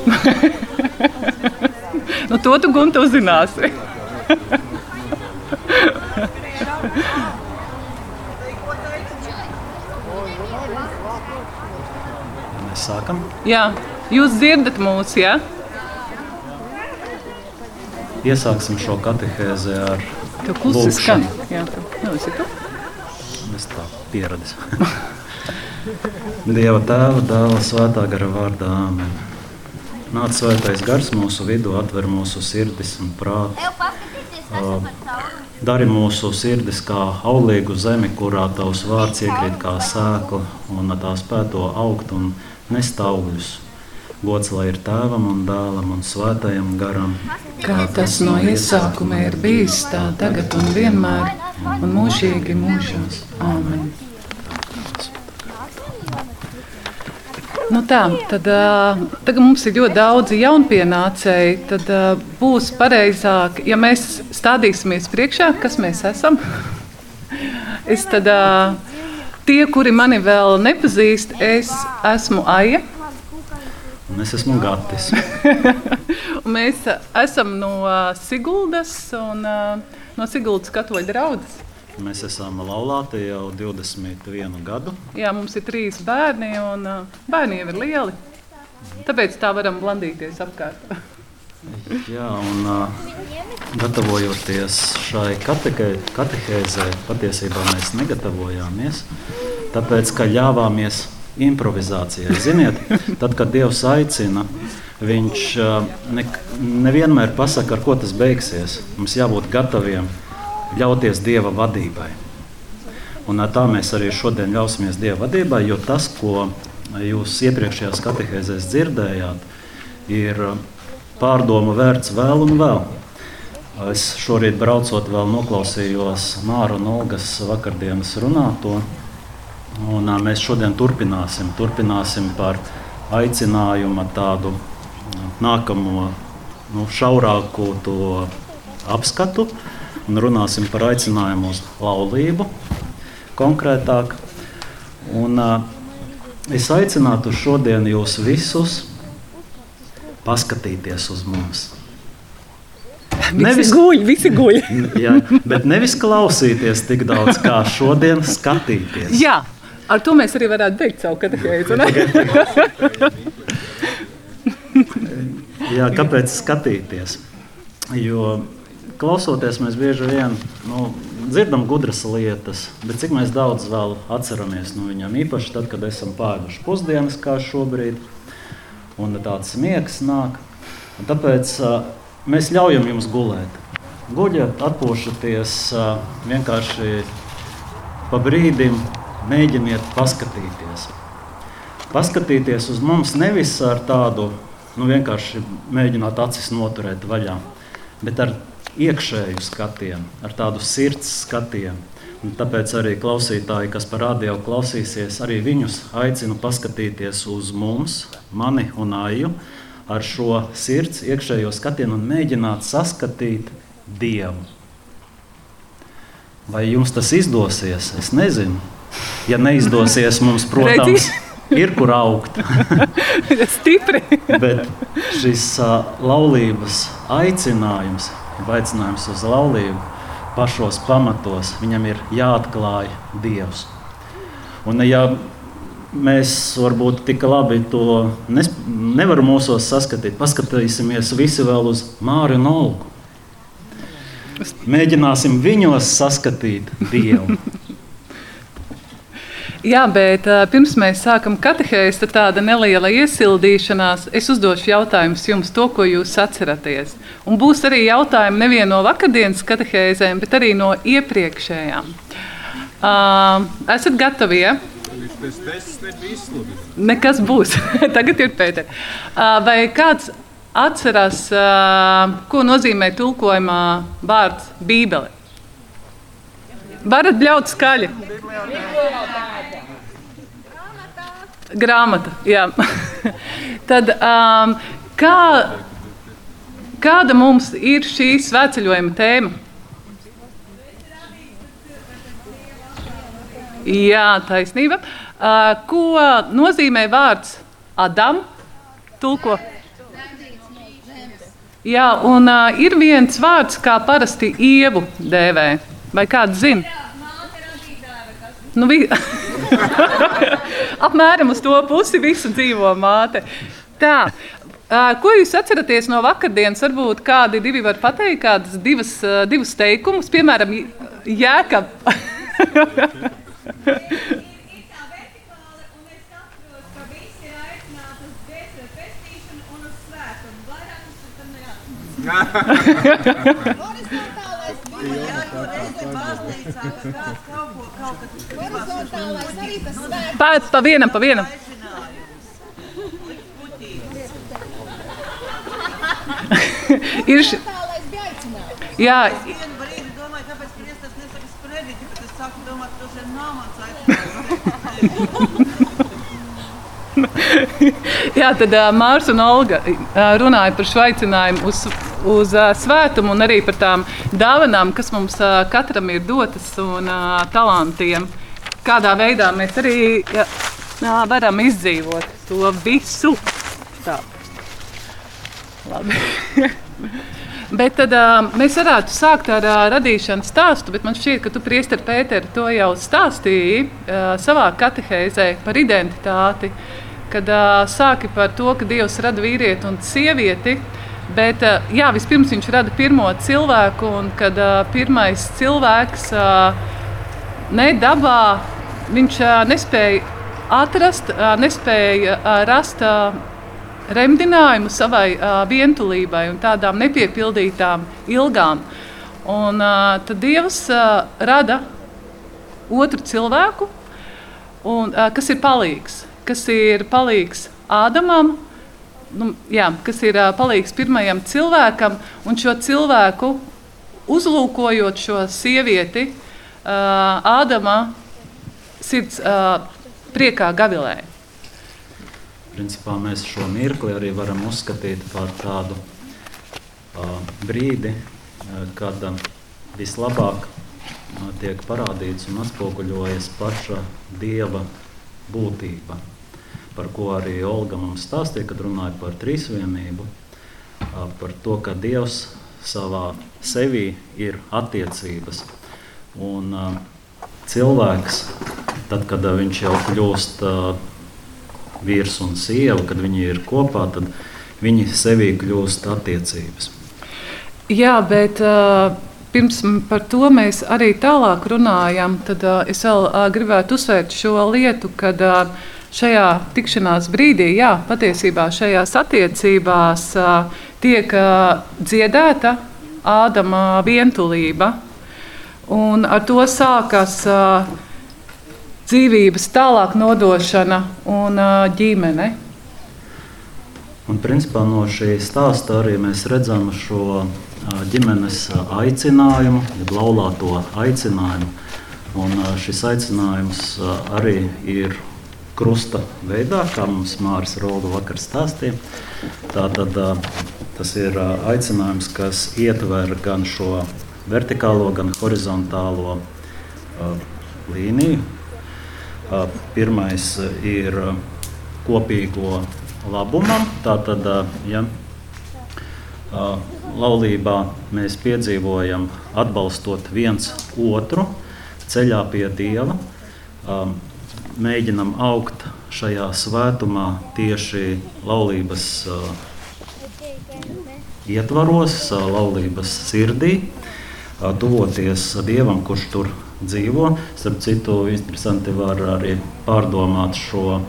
nu, to tu guntu uzzināsi. Mēs sākam. Jā, jūs dzirdat mūs, jā? Iesāksim šo katehēzi ar Tev klusi skan. lūkšanu. Jā, tu. Nu, esi tu? Es tā pieradis. Dieva tēva, dēla, svētā gara vārdā. Amen. Nāc svētais gars mūsu vidū, atver mūsu sirdis un prātu. Dari mūsu sirdis kā aulīgu zemi, kurā tavs vārds iekrīt kā sēkla, un tā spēto augt un nest augļus. Gods lai ir tēvam un dēlam un svētajam garam. Kā tas no iesākuma ir bijis, tā tagad un vienmēr, un mūžīgi mūžos. Amen. Nu tā, tad, tagad mums ir ļoti daudz jaunpienācēji. Tad būs pareizāk, ja mēs stādīsimies priekšā, kas mēs esam. Es tad, tie, kuri mani vēl nepazīst, es esmu Aija. Un es esmu Gatis. Mēs esam no Siguldas un no Siguldas katoļu draugas. Mēs esam laulāti jau 21 gadu. Jā, mums ir trīs bērni, un bērni jau ir lieli. Tāpēc tā varam blandīties apkārt. Jā, un gatavojoties šai katehēzē, patiesībā mēs negatavojāmies, tāpēc ka ļāvāmies improvizācijai. Ziniet, tad, kad Dievs aicina, Viņš ne, nevienmēr pasaka, ar ko tas beigsies. Mums jābūt gataviem ļauties Dieva vadībai. Un uh, tā mēs arī šodien ļausimies Dieva vadībai, jo tas, ko jūs iepriekšējās katehēzēs dzirdējāt, ir uh, pārdomu vērts vēl un vēl. Es šorīt braucot, vēl noklausījos Māra un Olgas vakardienas runāto. Un, uh, mēs šodien turpināsim, turpināsim par aicinājumu tādu uh, nākamo nu, šaurāko to apskatu un runāsim par aicinājumu uz laulību konkrētāk. Un, es aicinātu šodien jūs visus paskatīties uz mums. Visi guļ, visi guļ. Jā, bet nevis klausīties tik daudz, kā šodien skatīties. Jā, ar to mēs arī varētu beigt savu katehēzi. Jā, kāpēc skatīties? Jo klausoties, mēs bieži vien nu, dzirdam gudras lietas, bet cik daudz vēl atceramies no viņiem, īpaši tad, kad esam pēduši pusdienas, kā šobrīd, un tāds miegs nāk. Un tāpēc uh, mēs ļaujam jums gulēt. Guļat, atpūšaties, uh, vienkārši pa brīdim mēģiniet paskatīties. Paskatīties uz mums nevis ar tādu, nu vienkārši mēģināt acis noturēt vaļā, bet ar iekšēju skatienu, ar tādu sirds skatienu. Un tāpēc arī klausītāji, kas par radio klausīsies, arī viņus aicinu paskatīties uz mums, mani un Aiju, ar šo sirds iekšējo skatienu un mēģināt saskatīt Dievu. Vai jums tas izdosies? Es nezinu. Ja neizdosies, mums, protams, ir kur augt. Stipri. Bet šis uh, laulības aicinājums, aicinājums uz laulību, pašos pamatos viņam ir jāatklāj Dievs. Un, ja mēs varbūt tik labi to nes, nevaram mūsos saskatīt, paskatīsimies visi vēl uz Māru un Olgu. Mēģināsim viņos saskatīt Dievu. Jā, bet uh, pirms mēs sākam katehēzi, tad tāda neliela iesildīšanās. Es uzdošu jautājumus jums, to, ko jūs atceraties. Un būs arī jautājumi nevien no vakardienas katehēzēm, bet arī no iepriekšējām. Uh, esat gatavi? Ja? Nekas būs. Tagad ir Pēter. Uh, vai kāds atcerās, uh, ko nozīmē tulkojumā vārds Bībele? Varat bļaut skaļi. Grāmata. Jā. Tad, um, kā, kāda mums ir šī svētceļojuma tēma? Jā, taisnība. Uh, ko nozīmē vārds Adam? Tulko. Jā, un uh, ir viens vārds, kā parasti ievu dēvē. Vai kāds zina? Nu, vi... Apmēram uz to pusi visu dzīvo māte. Tā, ko jūs atceraties no vakardienas? Varbūt kādi divi var pateikt, kādas divas, divas teikumus, piemēram, jēkab. Pa, pa vienam, pa vienam. Ir š... Jā, Vienu brīdi domāju, kāpēc Kristus nesaka sprediķi, bet es sāku domāt, ka tas ir mans aicinājums. Jā, tad uh, Mārcis un Olga uh, runāja par šo aicinājumu uz, uz uh, svētumu un arī par tām dāvanām, kas mums uh, katram ir dotas un uh, talantiem. Kādā veidā mēs arī ja, varam izdzīvot to visu. Tā. Labi. Bet tad uh, mēs varētu sākt ar uh, radīšanas stāstu, bet man šķiet, ka tu, Priester, Pēter, to jau stāstīji uh, savā katehēzē par identitāti. Kad uh, sāki par to, ka Dievs rada vīrieti un sievieti, bet uh, jā, vispirms viņš rada pirmo cilvēku, un kad uh, pirmais cilvēks uh, ne dabā, viņš nespēja atrast, nespēja rast. Remdinājumu savai vientulībai un tādām nepiepildītām ilgām. Un, tad Dievs rada otru cilvēku, un, kas ir palīgs, kas ir palīgs Ādamam, nu, jā, kas ir palīgs pirmajam cilvēkam, un šo cilvēku uzlūkojot šo sievieti, uh, Ādama sirds uh, priekā gavilē. Principā mēs šo mirkli arī varam uzskatīt par tādu uh, brīdi, uh, kad uh, vislabāk uh, tiek parādīts un atspoguļojas paša dieva būtība, par ko arī Olga mums stāstīja, kad runāja par trīsvienību, uh, par to, ka Dievs savā sevī ir attiecības. Un uh, cilvēks, tad, kad uh, viņš jau kļūst uh, vīrs un sieva, kad viņi ir kopā, tad viņi sevī kļūst attiecības. Jā, bet uh, pirms par to mēs arī tālāk runājam, tad uh, es vēl uh, gribētu uzsvērt šo lietu, kad šajā tikšanās brīdī, jā, patiesībā šajās attiecībās tiek dziedēta Ādama vientulība. Un ar to sākas uh, dzīvības tālāk nodošana un uh, ģimene. Un, principā, no šī stāsta arī mēs redzam šo ģimenes aicinājumu, jeb laulāto aicinājumu. Un šis aicinājums arī ir krusta veidā, kā mums Mārcis Rolda vakar stāstīja. Tātad tas ir aicinājums, kas ietver gan šo vertikālo, gan horizontālo ā, līniju. Ā, Pirmais ā, ir kopīgo labumam. Tātad, ja laulībā mēs piedzīvojam, atbalstot viens otru ceļā pie Dieva, ā, mēģinam augt šajā svētumā tieši laulības ietvaros, laulības sirdī, tuvoties Dievam, kurš tur dzīvo. Starp citu, interesanti var arī pārdomāt šo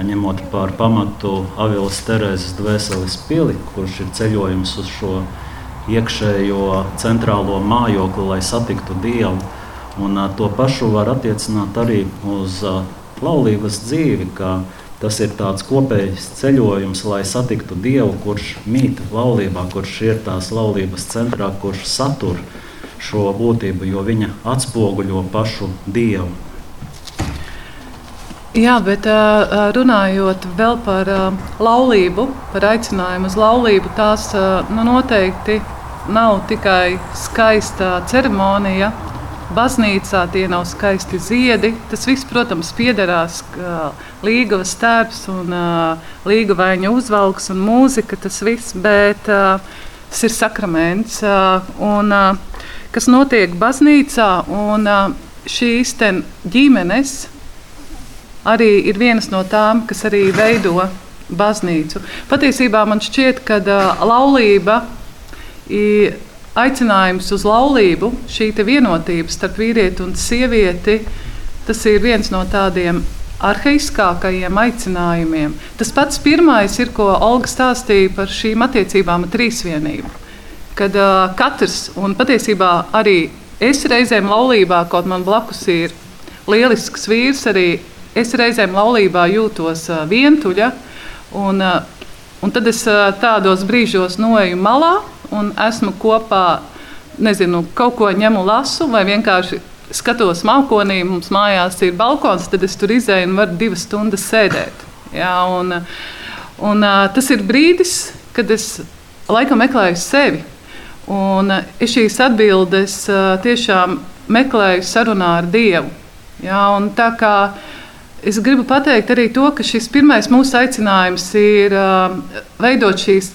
ņemot par pamatu Avilas Terēzes dvēseles pili, kurš ir ceļojums uz šo iekšējo centrālo mājokli, lai satiktu Dievu. Un, uh, to pašu var attiecināt arī uz uh, laulības dzīvi, ka tas ir tāds kopējs ceļojums, lai satiktu Dievu, kurš mīt laulībā, kurš ir tās laulības centrā, kurš satur šo būtību, jo viņa atspoguļo pašu Dievu. Jā, bet runājot vēl par laulību, par aicinājumu uz laulību, tās nu, noteikti nav tikai skaista ceremonija, baznīcā, tie nav skaisti ziedi. Tas viss, protams, piederās līgavas tērps un līgavaņa uzvalks un mūzika, tas viss, bet tas ir sakraments, un, uh, kas notiek baznīcā, un šīs ģimenes arī ir vienas no tām, kas arī veido baznīcu. Patiesībā man šķiet, ka laulība ir aicinājums uz laulību, šī vienotība starp vīrieti un sievieti, tas ir viens no tādiem arhaiskākajiem aicinājumiem. Tas pats pirmais ir, ko Olga stāstīja par šīm attiecībām ar trīsvienību. Kad uh, katrs, un patiesībā arī es reizēm laulībā, kaut man blakus ir lielisks vīrs, arī es reizēm laulībā jūtos uh, vientuļa. Un, uh, un tad es uh, tādos brīžos noeju malā un esmu kopā, nezinu, kaut ko ņemu lasu vai vienkārši skatos mākonī, mums mājās ir balkons, tad es tur izēju un varu divas stundas sēdēt. Jā, un, un, tas ir brīdis, kad es laikam meklēju sevi. Un es šīs atbildes tiešām meklēju sarunā ar Dievu. Jā, tā kā es gribu pateikt arī to, ka šis pirmais mūsu aicinājums ir veidot šīs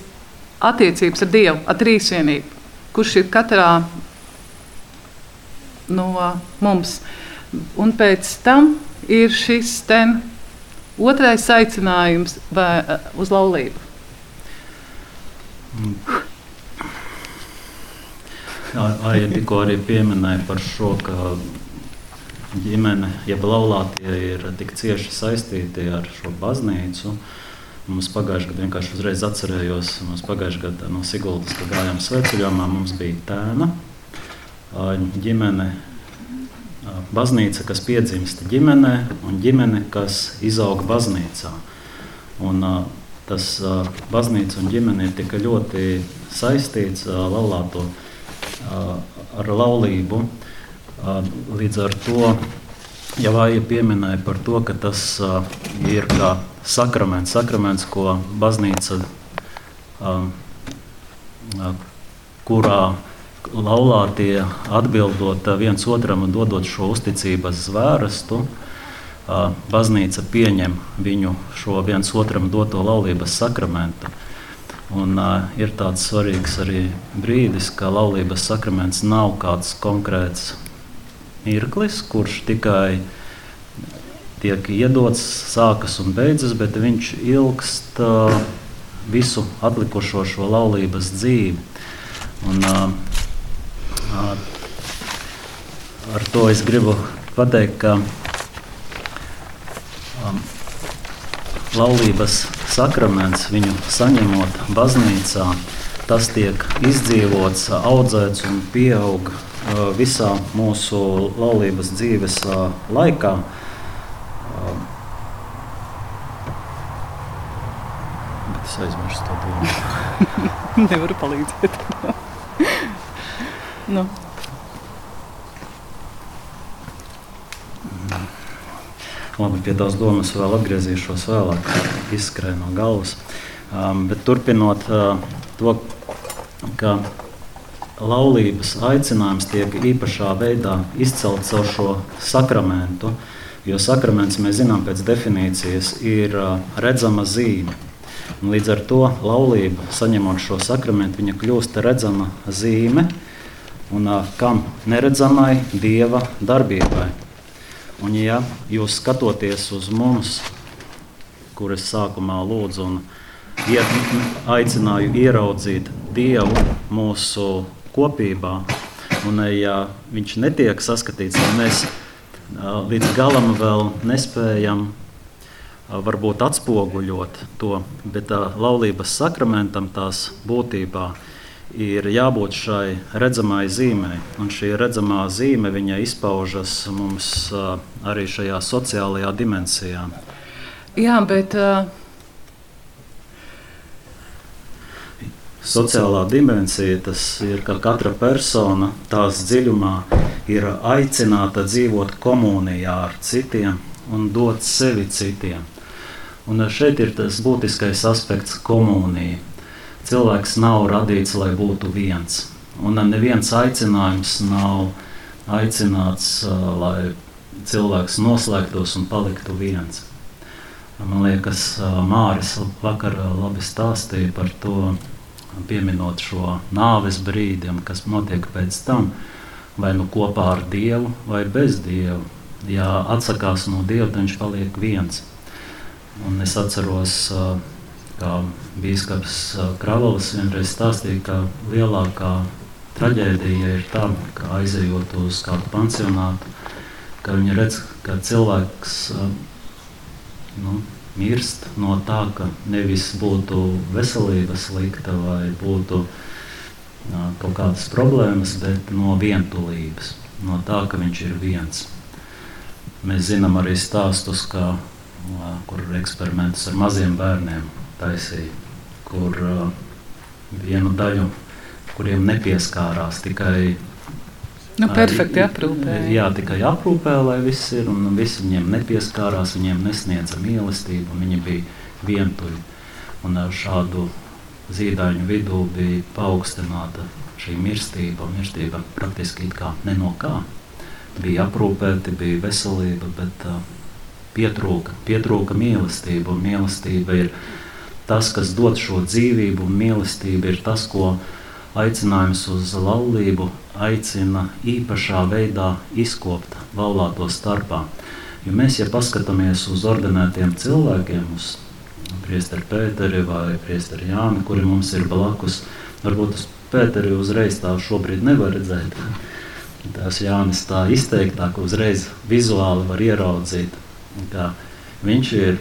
attiecības ar Dievu, ar trīsvienību, kurš ir katrā no mums. Un pēc tam ir šis ten, otrais aicinājums vai, uz laulību. Aija tikko arī pieminēja par šo, ka ģimene, jeb laulātie ir tik cieši saistīti ar šo baznīcu. Mums pagājušajā gadā vienkārši uzreiz atcerējos, mums pagājušajā gadā no Siguldas, kad gājām sveceļojumā, mums bija tēna ģimene, baznīca, kas piedzimst ģimenē, un ģimene, kas izaug baznīcā. Un, tas baznīca un ģimene ir tik ļoti saistīts laulāto ar laulību. Līdz ar to jau Vāja pieminēja par to, ka tas ir kā sakraments, sakraments ko baznīca, uh, kurā laulātie atbildot viens otram un dodot šo uzticības zvērstu, uh, baznīca pieņem viņu šo viens otram doto laulības sakramentu. Un, uh, ir tāds svarīgs arī brīdis, ka laulības sakraments nav kāds konkrēts mirklis, kurš tikai tiek iedots, sākas un beidzas, bet viņš ilgst uh, visu atlikušo šo laulības dzīvi. Un, uh, uh, ar to es gribu pateikt, ka um, laulības sakraments, viņu saņemot baznīcā, tas tiek izdzīvots, audzēts un pieaug uh, visā mūsu laulības dzīves uh, laikā. Uh, Es aizmirsu to domu. Nevaru palīdzēt. nu. Labi, pie tās domas vēl atgriezīšos vēlāk, izskrēja no galvas. Um, bet turpinot uh, to, ka laulības aicinājums tiek īpašā veidā izcelts caur šo sakramentu, jo sakraments, mēs zinām, pēc definīcijas ir uh, redzama zīme. Un līdz ar to laulība, saņemot šo sakramentu, viņa kļūst redzama zīme, un kam neredzamai dieva darbībai. Un, ja jūs skatāties uz mums, kurus sākumā lūdzu un aicināju ieraudzīt Dievu mūsu kopībā, un ja viņš netiek saskatīts, tad mēs līdz galam vēl nespējam varbūt atspoguļot to, bet tā laulības sakramentam tās būtībā ir jābūt šai redzamai zīmei. Un šī redzamā zīme izpaužas mums arī šajā sociālajā dimensijā. Jā, bet. Uh... Sociālā dimensija tas ir, ka katra persona tās dziļumā ir aicināta dzīvot komunijā ar citiem un dot sevi citiem. Un šeit ir tas būtiskais aspekts - komunija. Cilvēks nav radīts, lai būtu viens. Un neviens aicinājums nav aicināts, lai cilvēks noslēgtos un paliktu viens. Man liekas, Māris vakar labi stāstīja par to, pieminot šo nāves brīdi, kas notiek pēc tam, vai nu kopā ar Dievu, vai bez Dieva. Ja atsakās no Dieva, tad viņš paliek viens. Un es atceros, kā Bīskaps Kravalis vienreiz stāstīja, ka lielākā traģēdija ir tā, ka aizejot uz kādu pansionātu, ka viņi redz, ka cilvēks nu, mirst no tā, ka nevis būtu veselība slikta vai būtu uh, kaut kādas problēmas, bet no vientulības, no tā, ka viņš ir viens. Mēs zinām arī stāstus, ka, kur eksperimentus ar maziem bērniem taisīja, kur uh, vienu daļu, kuriem nepieskārās tikai Nu, perfekti aprūpēja. Jā, tikai aprūpēja, lai viss ir, un visi viņiem nepieskārās, viņiem nesniedza mīlestību, un viņi bija vientuļi. Un ar šādu zīdaiņu vidū bija paaugstināta šī mirstība, mirstība praktiski it kā ne no kā. Bija aprūpēti, bija veselība, bet uh, pietrūka, pietrūka mīlestība, un mīlestība ir tas, kas dod šo dzīvību, un mīlestība ir tas, ko aicinājums uz laulību aicina īpašā veidā izkopt laulāto starpā. Jo mēs, ja paskatāmies uz ordinētiem cilvēkiem, uz priesteri Pēteri vai priesteri Jāni, kuri mums ir blakus, varbūt uz Pēteri uzreiz tā šobrīd nevar redzēt. Tās Jānis tā izteiktāk uzreiz vizuāli var ieraudzīt, ka viņš ir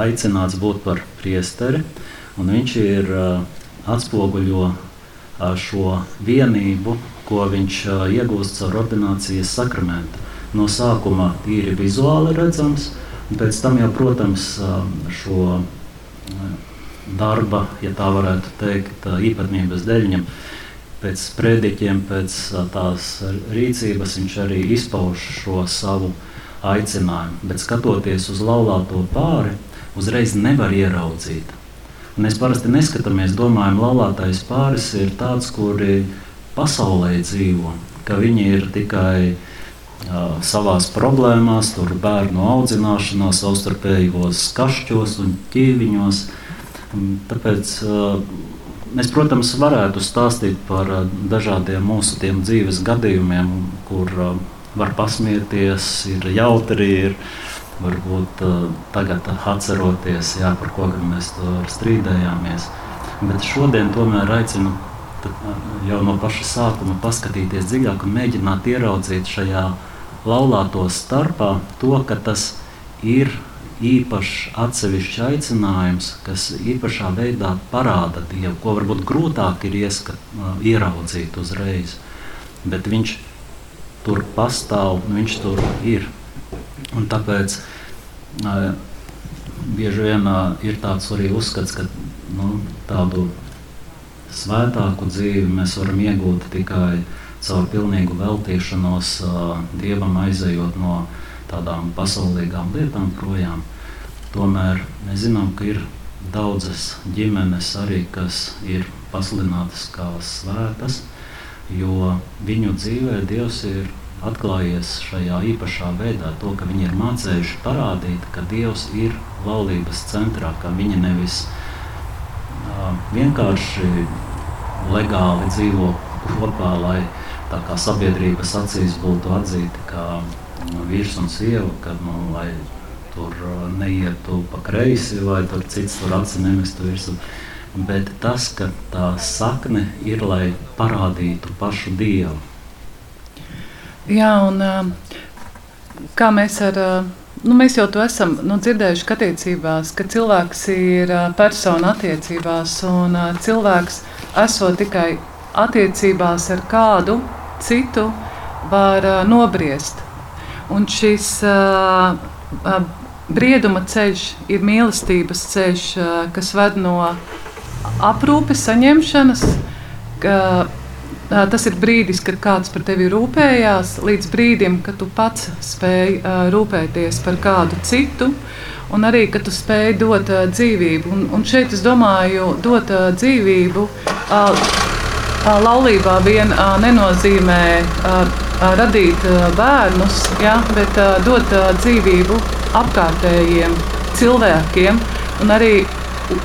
aicināts būt par priesteri, un viņš ir atspoguļo šo vienību, ko viņš iegūst caur ordinācijas sakramentu. No sākuma tīri vizuāli redzams, un pēc tam jau, protams, šo darba, ja tā varētu teikt, īpatnības dēļ, pēc sprediķiem, pēc tās rīcības viņš arī izpauž šo savu aicinājumu. Bet skatoties uz laulāto pāri, uzreiz nevar ieraudzīt Mēs parasti neskatāmies, domājam, laulātais pāris ir tāds, kuri pasaulē dzīvo, ka viņi ir tikai uh, savās problēmās, tur bērnu audzināšanā, savstarpējos kašķos un ķīviņos. Tāpēc uh, mēs, protams, varētu stāstīt par uh, dažādiem mūsu dzīves gadījumiem, kur uh, var pasmieties, ir jautri, ir varbūt uh, tagad atceroties, jā, par ko mēs strīdējāmies. Bet šodien tomēr aicinu jau no paša sākuma paskatīties dziļāk un mēģināt ieraudzīt šajā laulāto starpā to, ka tas ir īpašs atsevišķs aicinājums, kas īpašā veidā parāda Dievu, ko varbūt grūtāk ir ieskat, ieraudzīt uzreiz. Bet viņš tur pastāv, viņš tur ir. Un tāpēc uh, bieži vien uh, ir tāds arī uzskats, ka nu, tādu svētāku dzīvi mēs varam iegūt tikai caur pilnīgu veltīšanos uh, Dievam, aizejot no tādām pasaulīgām lietām projām. Tomēr mēs zinām, ka ir daudzas ģimenes arī, kas ir pasludinātas kā svētas, jo viņu dzīvē Dievs ir atklājies šajā īpašā veidā, to, ka viņi ir mācījuši parādīt, ka Dievs ir laulības centrā, ka viņi nevis uh, vienkārši legāli dzīvo kopā, lai tā kā sabiedrības acīs būtu atzīti kā nu, vīrs un sieva, ka nu, lai tur neietu pa kreisi vai tur cits tur aci nemestu virsmu. Bet tas, ka tā sakne ir, lai parādītu pašu Dievu Jā, un kā mēs ar. Nu, mēs jau to esam nu, dzirdējuši, attiecībās, ka cilvēks ir persona attiecībās, un cilvēks esot tikai attiecībās ar kādu citu, var nobriest. Un šis brieduma ceļš ir mīlestības ceļš, kas ved no aprūpes, saņemšanas. Ka, Tas ir brīdis, kad kāds par tevi rūpējās, līdz brīdim, kad tu pats spēj rūpēties par kādu citu, un arī, kad tu spēj dot dzīvību. Un, un šeit es domāju, dot dzīvību laulībā vien nenozīmē radīt bērnus, ja, bet dot dzīvību apkārtējiem cilvēkiem un arī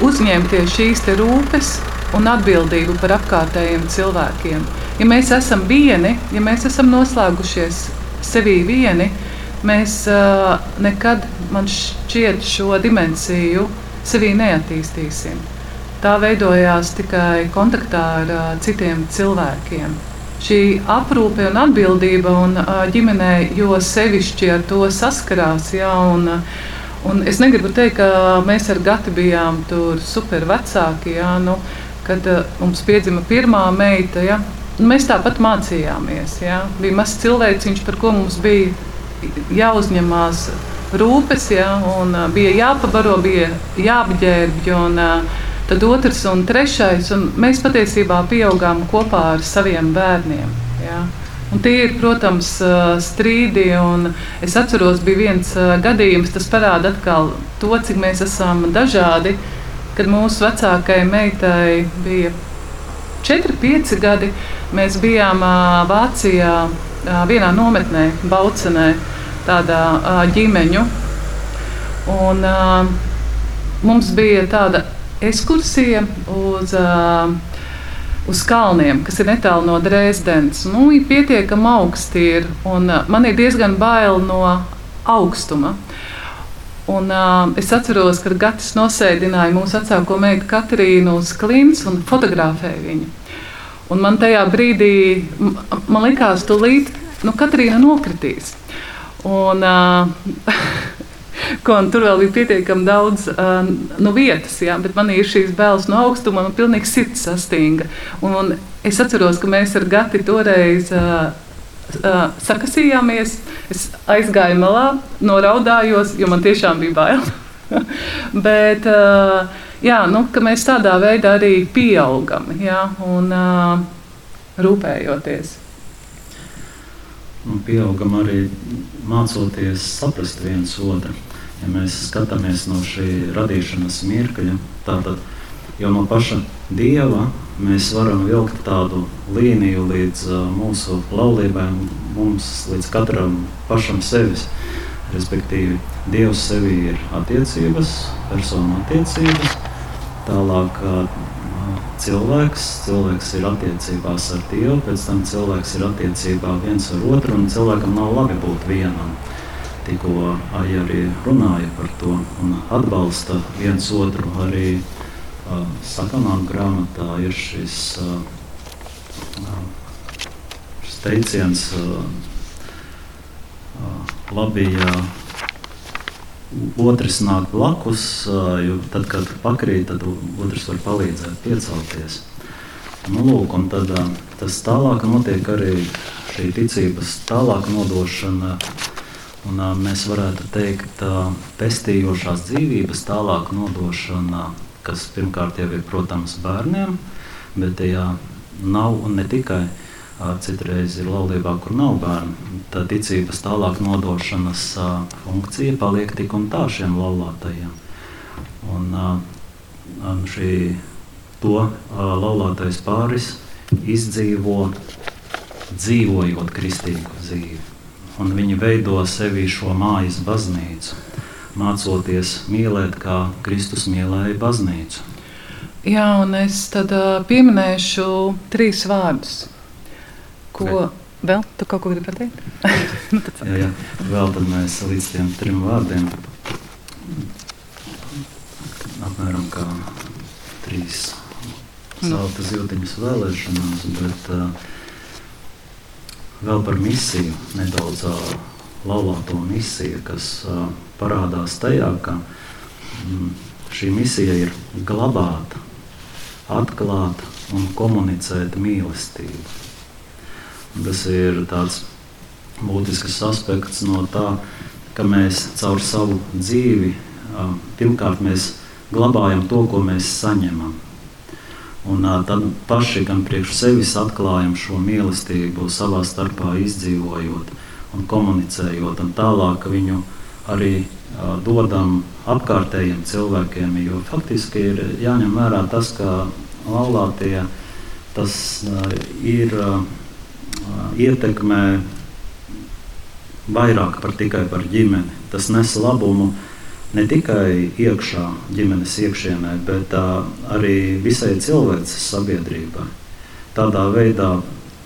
uzņemties šīs rūpes un atbildību par apkārtējiem cilvēkiem. Ja mēs esam vieni, ja mēs esam noslēgušies sevī vieni, mēs uh, nekad, man šķiet, šo dimensiju sevī neattīstīsim. Tā veidojās tikai kontaktā ar uh, citiem cilvēkiem. Šī aprūpe un atbildība un uh, ģimenē, jo sevišķi ar to saskarās, ja, un, uh, Un es negribu teikt, ka mēs ar Gati bijām tur super vecāki. Jā, nu, kad uh, mums piedzima pirmā meita, jā, nu, mēs tāpat mācījāmies. Jā. Bija mazs cilvēciņš, par ko mums bija jāuzņemās rūpes, jā, un uh, bija jāpabaro, bija jāapģērbj. Un, uh, tad otrs un trešais, un mēs patiesībā pieaugām kopā ar saviem bērniem. Jā. Un tie ir, protams, strīdi. Es atceros, bija viens gadījums, tas parāda atkal to, cik mēs esam dažādi. Kad mūsu vecākajai meitai bija 4, 5 gadi, mēs bijām Vācijā vienā nometnē, Baucenē, tādā ģimeņu. Un, mums bija tāda ekskursija uz uh, uz kalniem, kas ir netālu no Dresdenes. Nu, pietiekami augsti, ir, un uh, man ir diezgan bail no augstuma. Un, uh, es atceros, kad Gatis nosēdināja mūsu vecāko meitu Katrīnu uz klints un fotografēja viņu. Un man tajā brīdī, man likās, tūlīt, nu, Katrīna nokritīs. Un, uh, ko, tur vēl bija pietiekami daudz uh, nu, vietas, jā, bet man ir šīs bēlas no augstuma, man pilnīgi sirds sastinga. Un, un es atceros, ka mēs ar Gati toreiz uh, uh, sakasījāmies. Es aizgāju malā, noraudājos, jo man tiešām bija bail. bet, uh, jā, nu, mēs tādā veidā arī pieaugam jā, un uh, rūpējoties. Un pieaugam arī mācoties saprast viens otru ja mēs skatāmies no šī radīšanas mirkļa, tātad jau no paša dieva mēs varam vilkt tādu līniju līdz uh, mūsu laulībai, mums līdz katram pašam sevis. Respektīvi, Dievs sevī ir attiecības, personu attiecības, tālāk uh, cilvēks, cilvēks ir attiecībās ar Dievu, pēc tam cilvēks ir attiecībā viens ar otru, un cilvēkam nav labi būt vienam tikko Aija arī runāja par to un atbalsta viens otru. Arī uh, sakamā grāmatā ir šis, uh, šis teiciens, uh, labi, ja otrs nāk blakus, jo tad, kad pakrīt, tad otrs var palīdzēt piecelties. Nu, lūk, un tad, tas tālāk notiek arī šī ticības tālāk nodošana Un, mēs varētu teikt, ka pestījošās dzīvības tālāk nodošana, kas pirmkārt jau ir protams bērniem, bet tajā nav un ne tikai citreiz ir laulībā, kur nav bērnu. Tā ticības tālāk nodošanas funkcija paliek tik un tā šiem laulātajiem. Un, un šī to laulātais pāris izdzīvo dzīvojot kristīgu dzīvi un viņi veido sevi šo mājas baznīcu, mācoties mīlēt, kā Kristus mīlēja baznīcu. Jā, un es tad uh, pieminēšu trīs vārdus, ko Vai. vēl tu kaut ko gribi pateikt? nu, jā, jā, vēl tad mēs līdz tiem trim vārdiem apmēram kā trīs zelta zīltiņas vēlēšanās, bet uh, vēl par misiju, nedaudz uh, laulāto misiju, kas uh, parādās tajā, ka mm, šī misija ir glabāt, atklāt un komunicēt mīlestību. Un tas ir tāds būtisks aspekts no tā, ka mēs caur savu dzīvi pirmkārt mēs glabājam to, ko mēs saņemam. Un tad paši gan priekš sevis atklājam šo mīlestību, savā starpā izdzīvojot un komunicējot, un tālāk viņu arī dodam apkārtējiem cilvēkiem. Jo faktiski ir jāņem vērā tas, ka laulātie tas ir ietekmē vairāk par tikai par ģimeni. Tas nes labumu ne tikai iekšā, ģimenes iekšienē, bet uh, arī visai cilvēces sabiedrībai. Tādā veidā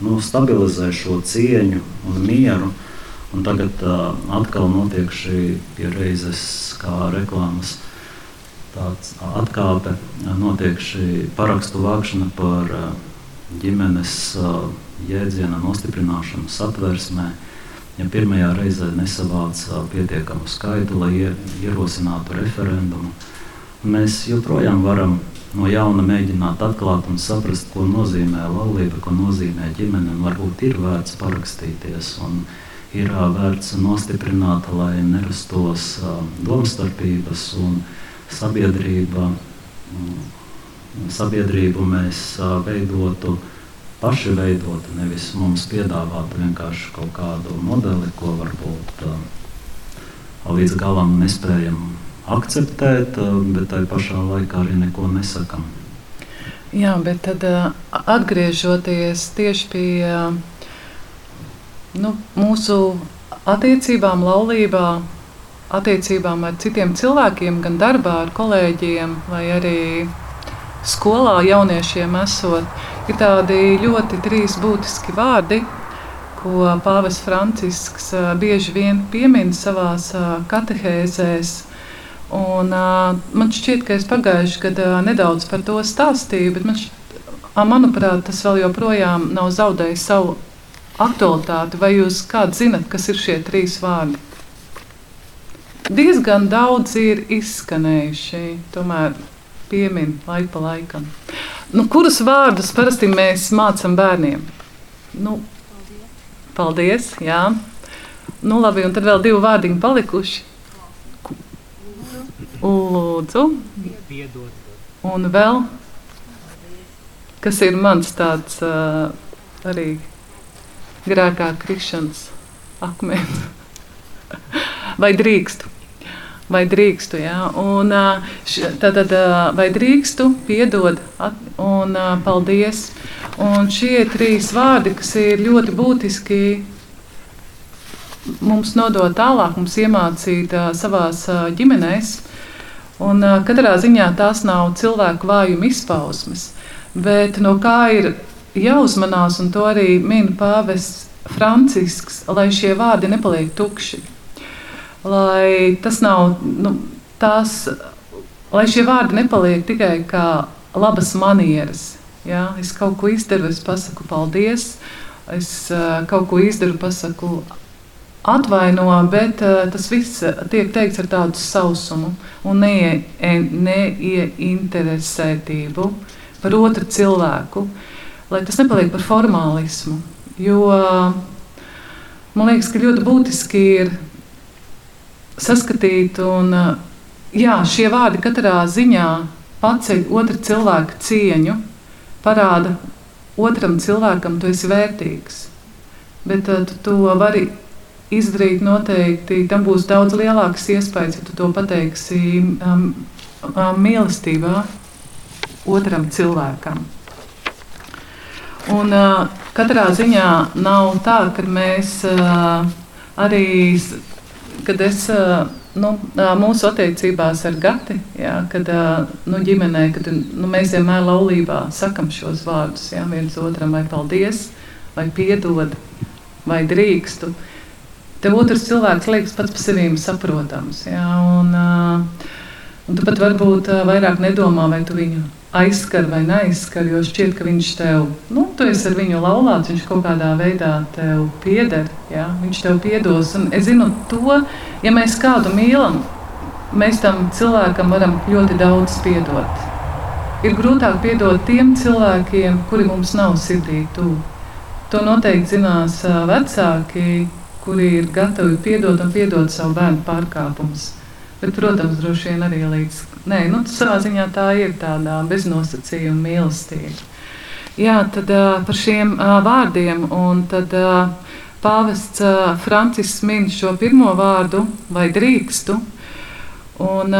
nu, stabilizē šo cieņu un mieru. Un tagad uh, atkal notiek šī pieredzes, kā reklāmas tāds atkāpe, notiek šī parakstu vākšana par uh, ģimenes uh, jēdziena nostiprināšanu satversmē. Uh, ja pirmajā reizē nesavāca pietiekamu skaitu, lai ierosinātu referendumu, mēs joprojām varam no jauna mēģināt atklāt un saprast, ko nozīmē laulība, ko nozīmē ģimene. Varbūt ir vērts parakstīties un ir vērts nostiprināt, lai nerastos domstarpības un sabiedrība, sabiedrību mēs veidotu paši veidot, nevis mums piedāvāt vienkārši kaut kādu modeli, ko varbūt līdz galam nespējam akceptēt, bet tai pašā laikā arī neko nesakām. Jā, bet tad atgriežoties tieši pie nu, mūsu attiecībām, laulībā, attiecībām ar citiem cilvēkiem, gan darbā ar kolēģiem, vai arī skolā jauniešiem esot ir tādi ļoti trīs būtiski vārdi, ko Pāvis Francisks bieži vien piemin savā katehēzēs. Un, man šķiet, ka es pagājušajā gadā nedaudz par to stāstīju, bet man šķiet, manuprāt, tas vēl joprojām nav zaudējis savu aktualitāti. Vai jūs kāds zinat, kas ir šie trīs vārdi? Diezgan daudz ir izskanējuši, tomēr piemin laiku pa laikam. Nu, kurus vārdus parasti mēs mācām bērniem? Nu, paldies! Jā. Nu, labi, un tad vēl divi vārdiņi palikuši. Lūdzu, un vēl kas ir mans tāds uh, arī grēkā krišanas akmens. Vai drīkstu? Vai drīkstu. Ja? Un, tad, vai drīkstu, piedod un paldies. Un šie trīs vārdi, kas ir ļoti būtiski mums nodot tālāk, mums iemācīt savā ģimenēs. Un, katrā ziņā tās nav cilvēku vājuma izpausmes, bet no kā ir jāuzmanās, un to arī min Pāvests Francisks, lai šie vārdi nepaliek tukši lai tas nav nu, tās, lai šie vārdi nepaliek tikai kā labas manieres. Ja? Es kaut ko izdaru, es pasaku paldies, es uh, kaut ko izdaru, pasaku atvaino, bet uh, tas viss tiek teikts ar tādu sausumu un neie, neieinteresētību par otru cilvēku, lai tas nepaliek par formālismu. Jo man liekas, ka ļoti būtiski ir saskatīt. Un, jā, šie vārdi katrā ziņā paceļ otra cilvēka cieņu, parāda otram cilvēkam, tu esi vērtīgs. Bet uh, tu to vari izdarīt noteikti. Tam būs daudz lielāks iespējas, ja tu to pateiksi um, um, mīlestībā otram cilvēkam. Un, uh, katrā ziņā nav tā, ka mēs uh, arī kad es nu, mūsu attiecībās ar Gati, jā, kad nu, ģimenē, kad nu, mēs vienmēr laulībā sakam šos vārdus jā, viens otram, vai paldies, vai piedod, vai drīkstu. Tev otrs cilvēks liekas pats par sevi saprotams. Jā, un, un tu pat varbūt vairāk nedomā, vai tu viņu aizskar vai neaizskar, jo šķiet, ka viņš tev, nu, tu esi ar viņu laulāts, viņš kaut kādā veidā tev pieder, ja? viņš tev piedos. Un es zinu to, ja mēs kādu mīlam, mēs tam cilvēkam varam ļoti daudz piedot. Ir grūtāk piedot tiem cilvēkiem, kuri mums nav sirdī tuvu. To noteikti zinās vecāki, kuri ir gatavi piedot un piedot savu bērnu pārkāpumus. Bet, protams, droši vien arī līdz. Nē, nu, savā ziņā tā ir tāda beznosacījuma mīlestība. Jā, tad par šiem vārdiem. Tad pāvests Francisks min šo pirmo vārdu, vai drīkstu. Un,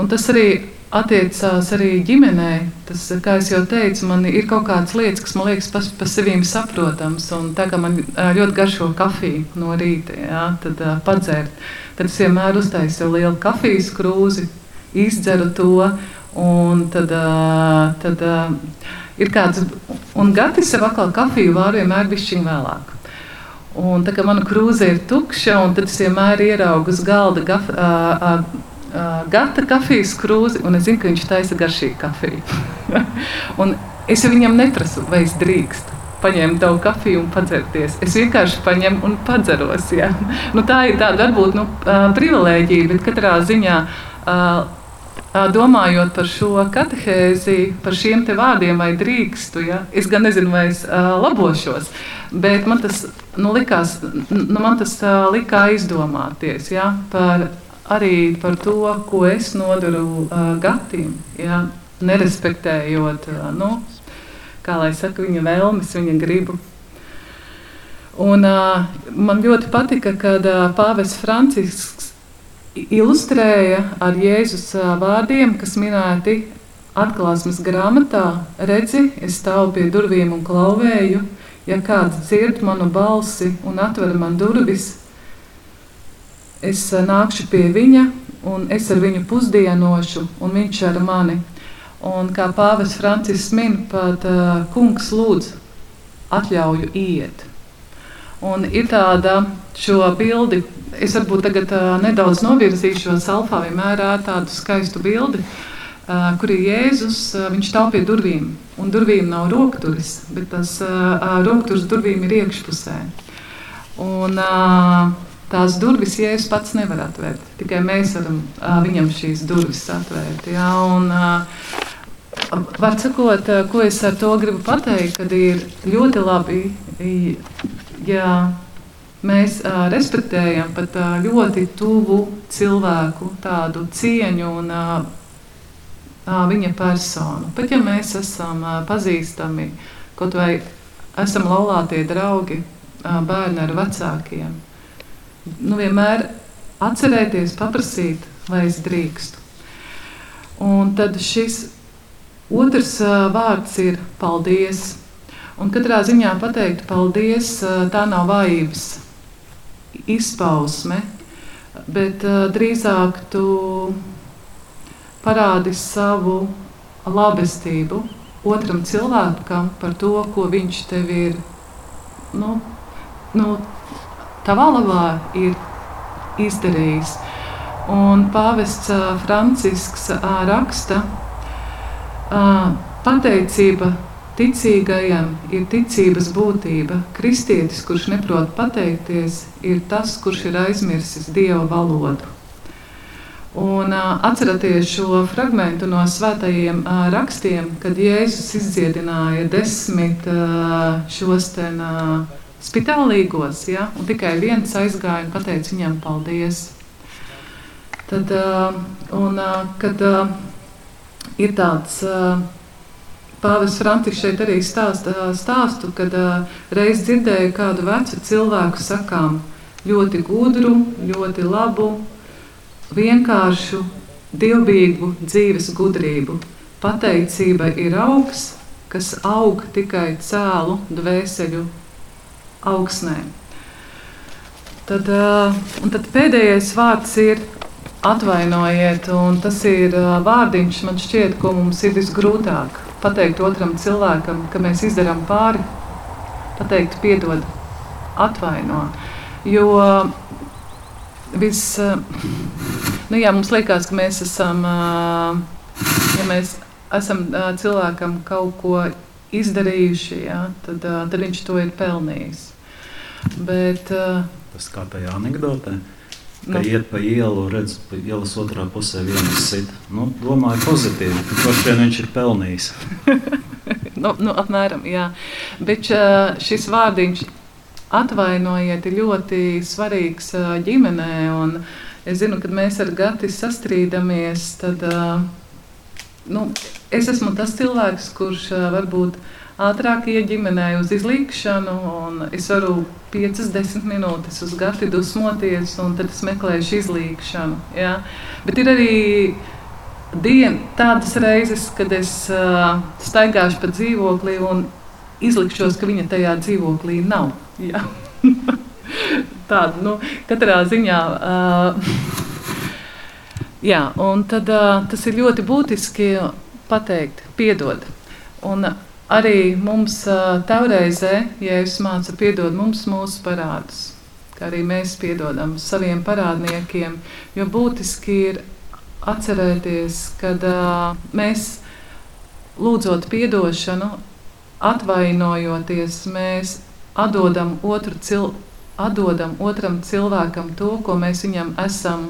un tas arī attiecās arī ģimenē. Tas, kā jau teicu, man ir kaut kādas lietas, kas man liekas pašai pa sevi saprotamas. Tā kā man ļoti garšo kafiju no rīta, jā, tad uh, padzērt. Tad es vienmēr uztaisu lielu kafijas krūzi, izdzeru to. Un tad, uh, tad uh, ir kāds, un Gatis sev atkal kafiju vāru vienmēr bišķiņ vēlāk. Un tā kā mana krūze ir tukša, un tad es vienmēr ieraugu uz galda gaf, uh, uh, uh, gata kafijas krūzi, un es zinu, ka viņš taisa garšīgu kafiju. es viņam neprasu, vai es drīkstu paņemt tavu kafiju un padzerties. Es vienkārši paņemu un padzeros. Ja? Nu, tā ir tāda varbūt nu, privilēģija, bet katrā ziņā. Domājot par šo katehēzi, par šiem vārdiem, vai drīkstu, ja? es gan nezinu, vai es uh, labošos, bet man tas, nu, likās, nu, man tas uh, likā izdomāties ja? par arī par to, ko es nodaru uh, Gatim, ja, nerespektējot uh, nu, saka, viņa vēlmes, viņa gribu. Un, uh, man ļoti patika, kad uh, Pāvests Francisks ilustrēja ar Jēzus uh, vārdiem, kas minēti atklāsmes grāmatā. Redzi, es stāvu pie durvīm un klauvēju. Ja kāds dzird manu balsi un atver man durvis, es eh, nākšu pie viņa, un es ar viņu pusdienošu, un viņš ar mani. Un kā Pāvils Francisks min, pat uh, kungs lūdz atļauju iet. Un ir tāda šo bildi, es varbūt tagad uh, nedaudz novirzīšos, alfā vienmēr ar tādu skaistu bildi, uh, kur ir Jēzus, uh, viņš stāv pie durvīm, un durvīm nav rokturis, bet tas uh, rokturis durvīm ir iekšpusē. Un, uh, tās durvis Jēzus pats nevar atvērt. Tikai mēs varam uh, viņam šīs durvis atvērt. Jā, un, uh, var sakot, uh, ko es ar to gribu pateikt, kad ir ļoti labi, ja mēs uh, respektējam pat uh, ļoti tuvu cilvēku tādu cieņu un uh, uh, viņa personu. Pat ja mēs esam uh, pazīstami, kaut vai esam laulātie draugi, uh, bērni ar vecākiem nu, vienmēr atcerēties, paprasīt, vai es drīkstu. Un tad šis otrs uh, vārds ir paldies. Un katrā ziņā pateikt paldies, uh, tā nav vājības izpausme, bet uh, drīzāk tu parādi savu labestību otram cilvēkam par to, ko viņš tev ir nu, nu, tavā labā ir izdarījis. Un pāvests Francisks raksta, pateicība ticīgajam ir ticības būtība. Kristietis, kurš neprot pateikties, ir tas, kurš ir aizmirsis dieva valodu. Un, atcerieties šo fragment no svētajiem rakstiem, kad Jēzus izdziedināja desmit šos ten, spitālīgos, ja, un tikai viens aizgāja un pateica viņam paldies. Tad, un, kad ir tāds Pāvils Francisks šeit arī stāst, stāstu, kad reiz dzirdēju kādu vecu cilvēku sakām ļoti gudru, ļoti labu, vienkāršu, dievbijīgu dzīves gudrību. Pateicība ir augs, kas aug tikai cēlu dvēseļu augsnē. Tad, tad pēdējais vārds ir atvainojiet, un tas ir vārdiņš, man šķiet, ko mums ir visgrūtāk pateikt otram cilvēkam, ka mēs izdarām pāri, pateikt, piedod, atvaino. Jo vis, nu jā, mums liekas, ka mēs esam, ja mēs esam cilvēkam kaut ko izdarījuši, jā, tad, tad viņš to ir pelnījis. Bet, uh, Tas kā tajā anekdotē. Ka nu, iet pa ielu, redz, pa ielas otrā pusē viens sit. Nu, domāju, pozitīvi. Kurš vien viņš ir pelnījis? nu, nu, apmēram, jā. Bet uh, šis vārdiņš atvainojiet ir ļoti svarīgs uh, ģimenē. Un es zinu, kad mēs ar Gati sastrīdamies, tad nu, es esmu tas cilvēks, kurš varbūt ātrāk iet ģimenē uz izlīkšanu, un es varu 5-10 minūtes uz gati dusmoties, un tad es meklēšu izlīkšanu. Ja? Bet ir arī dien, tādas reizes, kad es uh, staigāšu pa dzīvokli un izlikšos, ka viņa tajā dzīvoklī nav. Jā. Tāda, nu, katrā ziņā. Uh, jā, un tad, uh, tas ir ļoti būtiski pateikt, piedod. Un arī mums teoreizē, ja es mācu piedod mums mūsu parādus, kā arī mēs piedodam saviem parādniekiem, jo būtiski ir atcerēties, ka uh, mēs lūdzot atdošanu, atvainojoties, mēs atdodam, otru cil, atdodam otram cilvēkam to, ko mēs viņam esam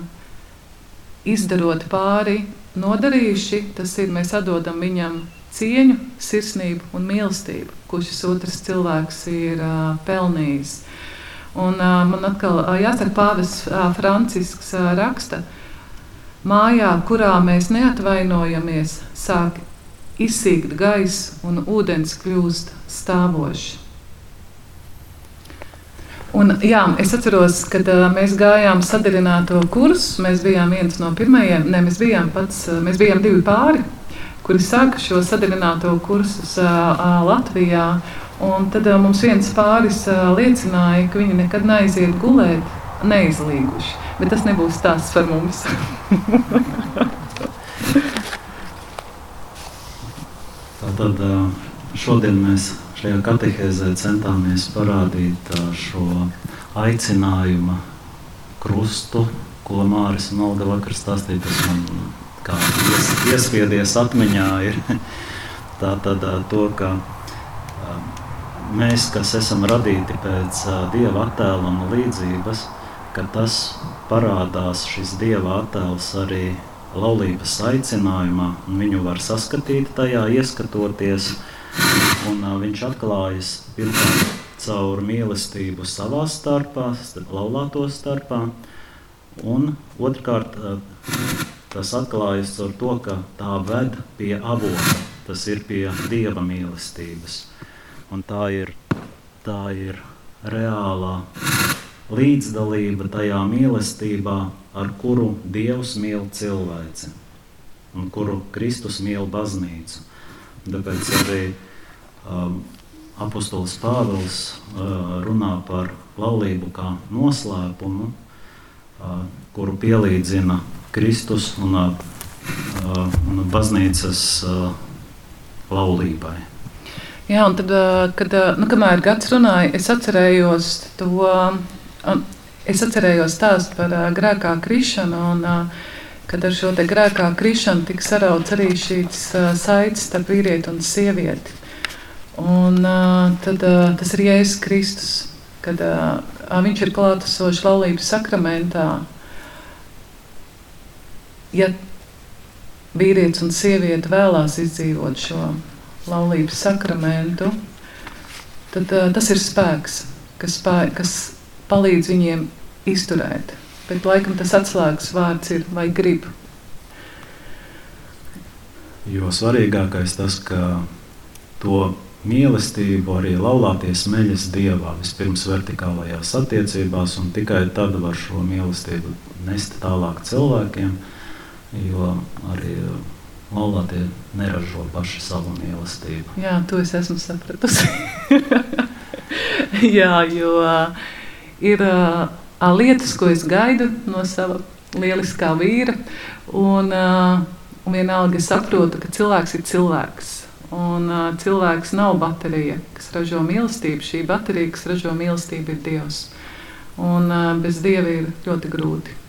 izdarot pāri, nodarījuši. Tas ir, mēs atdodam viņam cieņu, sirsnību un mīlestību, ko šis otrs cilvēks ir uh, pelnījis. Un, uh, man atkal uh, jāsaka, Pāvis uh, Francisks uh, raksta, Mājā, kurā mēs neatvainojamies, sāk izsīkt gaisa un ūdens kļūst stāvošs. Un, jā, es atceros, kad uh, mēs gājām sadarināto kursu. Mēs bijām viens no pirmajiem, ne, mēs bijām pats, mēs bijām divi pāri, kuri sāka šo sadarināto kursu uh, Latvijā. Un tad mums viens pāris liecināja, ka viņi nekad neaiziet gulēt neizlīguši. Bet tas nebūs stāsts par mums. Tātad šodien mēs šajā katehēzē centāmies parādīt šo aicinājumu krustu, ko Māris un Olga vakar stāstīja. Tas man kā ies, iesviedies atmiņā ir tātad to, ka mēs, kas esam radīti pēc Dieva attēla un līdzības, ka tas parādās šis dieva attēls arī laulības aicinājumā, un viņu var saskatīt tajā, ieskatoties. Un, viņš atklājas pirmkārt caur mīlestību savā starpā, laulāto starpā, un otrkārt tas atklājas ar to, ka tā ved pie avota, tas ir pie dieva mīlestības. Un tā ir, tā ir reālā līdzdalība tajā mīlestībā, ar kuru Dievs mīl cilvēci un kuru Kristus mīl baznīcu. Tāpēc arī um, apustulis Pāvils uh, runā par laulību kā noslēpumu, uh, kuru pielīdzina Kristus un, un baznīcas laulībai. Jā, un tad, kad, nu, kamēr gads runāja, es atcerējos to Es atcerējos stāstu par grēkā krišanu, un kad ar šo grēkā krišanu tika sarauts arī šīs saites starp vīrieti un sievieti. Un, tad, tas ir Jēzus Kristus, kad viņš ir klātesošs laulības sakramentā. Ja vīrietis un sieviete vēlās izdzīvot šo laulības sakramentu, tad uh, tas ir spēks, kas, spēj, kas palīdz viņiem izturēt. Bet laikam tas atslēgas vārds ir vai grib. Jo svarīgākais tas, ka to mīlestību arī laulāties meļas dievā, vispirms vertikālajās attiecībās, un tikai tad var šo mīlestību nest tālāk cilvēkiem, jo arī laulātie neražo paši savu mīlestību. Jā, to es esmu sapratusi. Jā, jo uh, ir uh, lietas, ko es gaidu no sava lieliskā vīra. Un, uh, un vienalga es saprotu, ka cilvēks ir cilvēks. Un uh, cilvēks nav baterija, kas ražo mīlestību. Šī baterija, kas ražo mīlestību, ir Dievs. Un uh, bez Dieva ir ļoti grūti.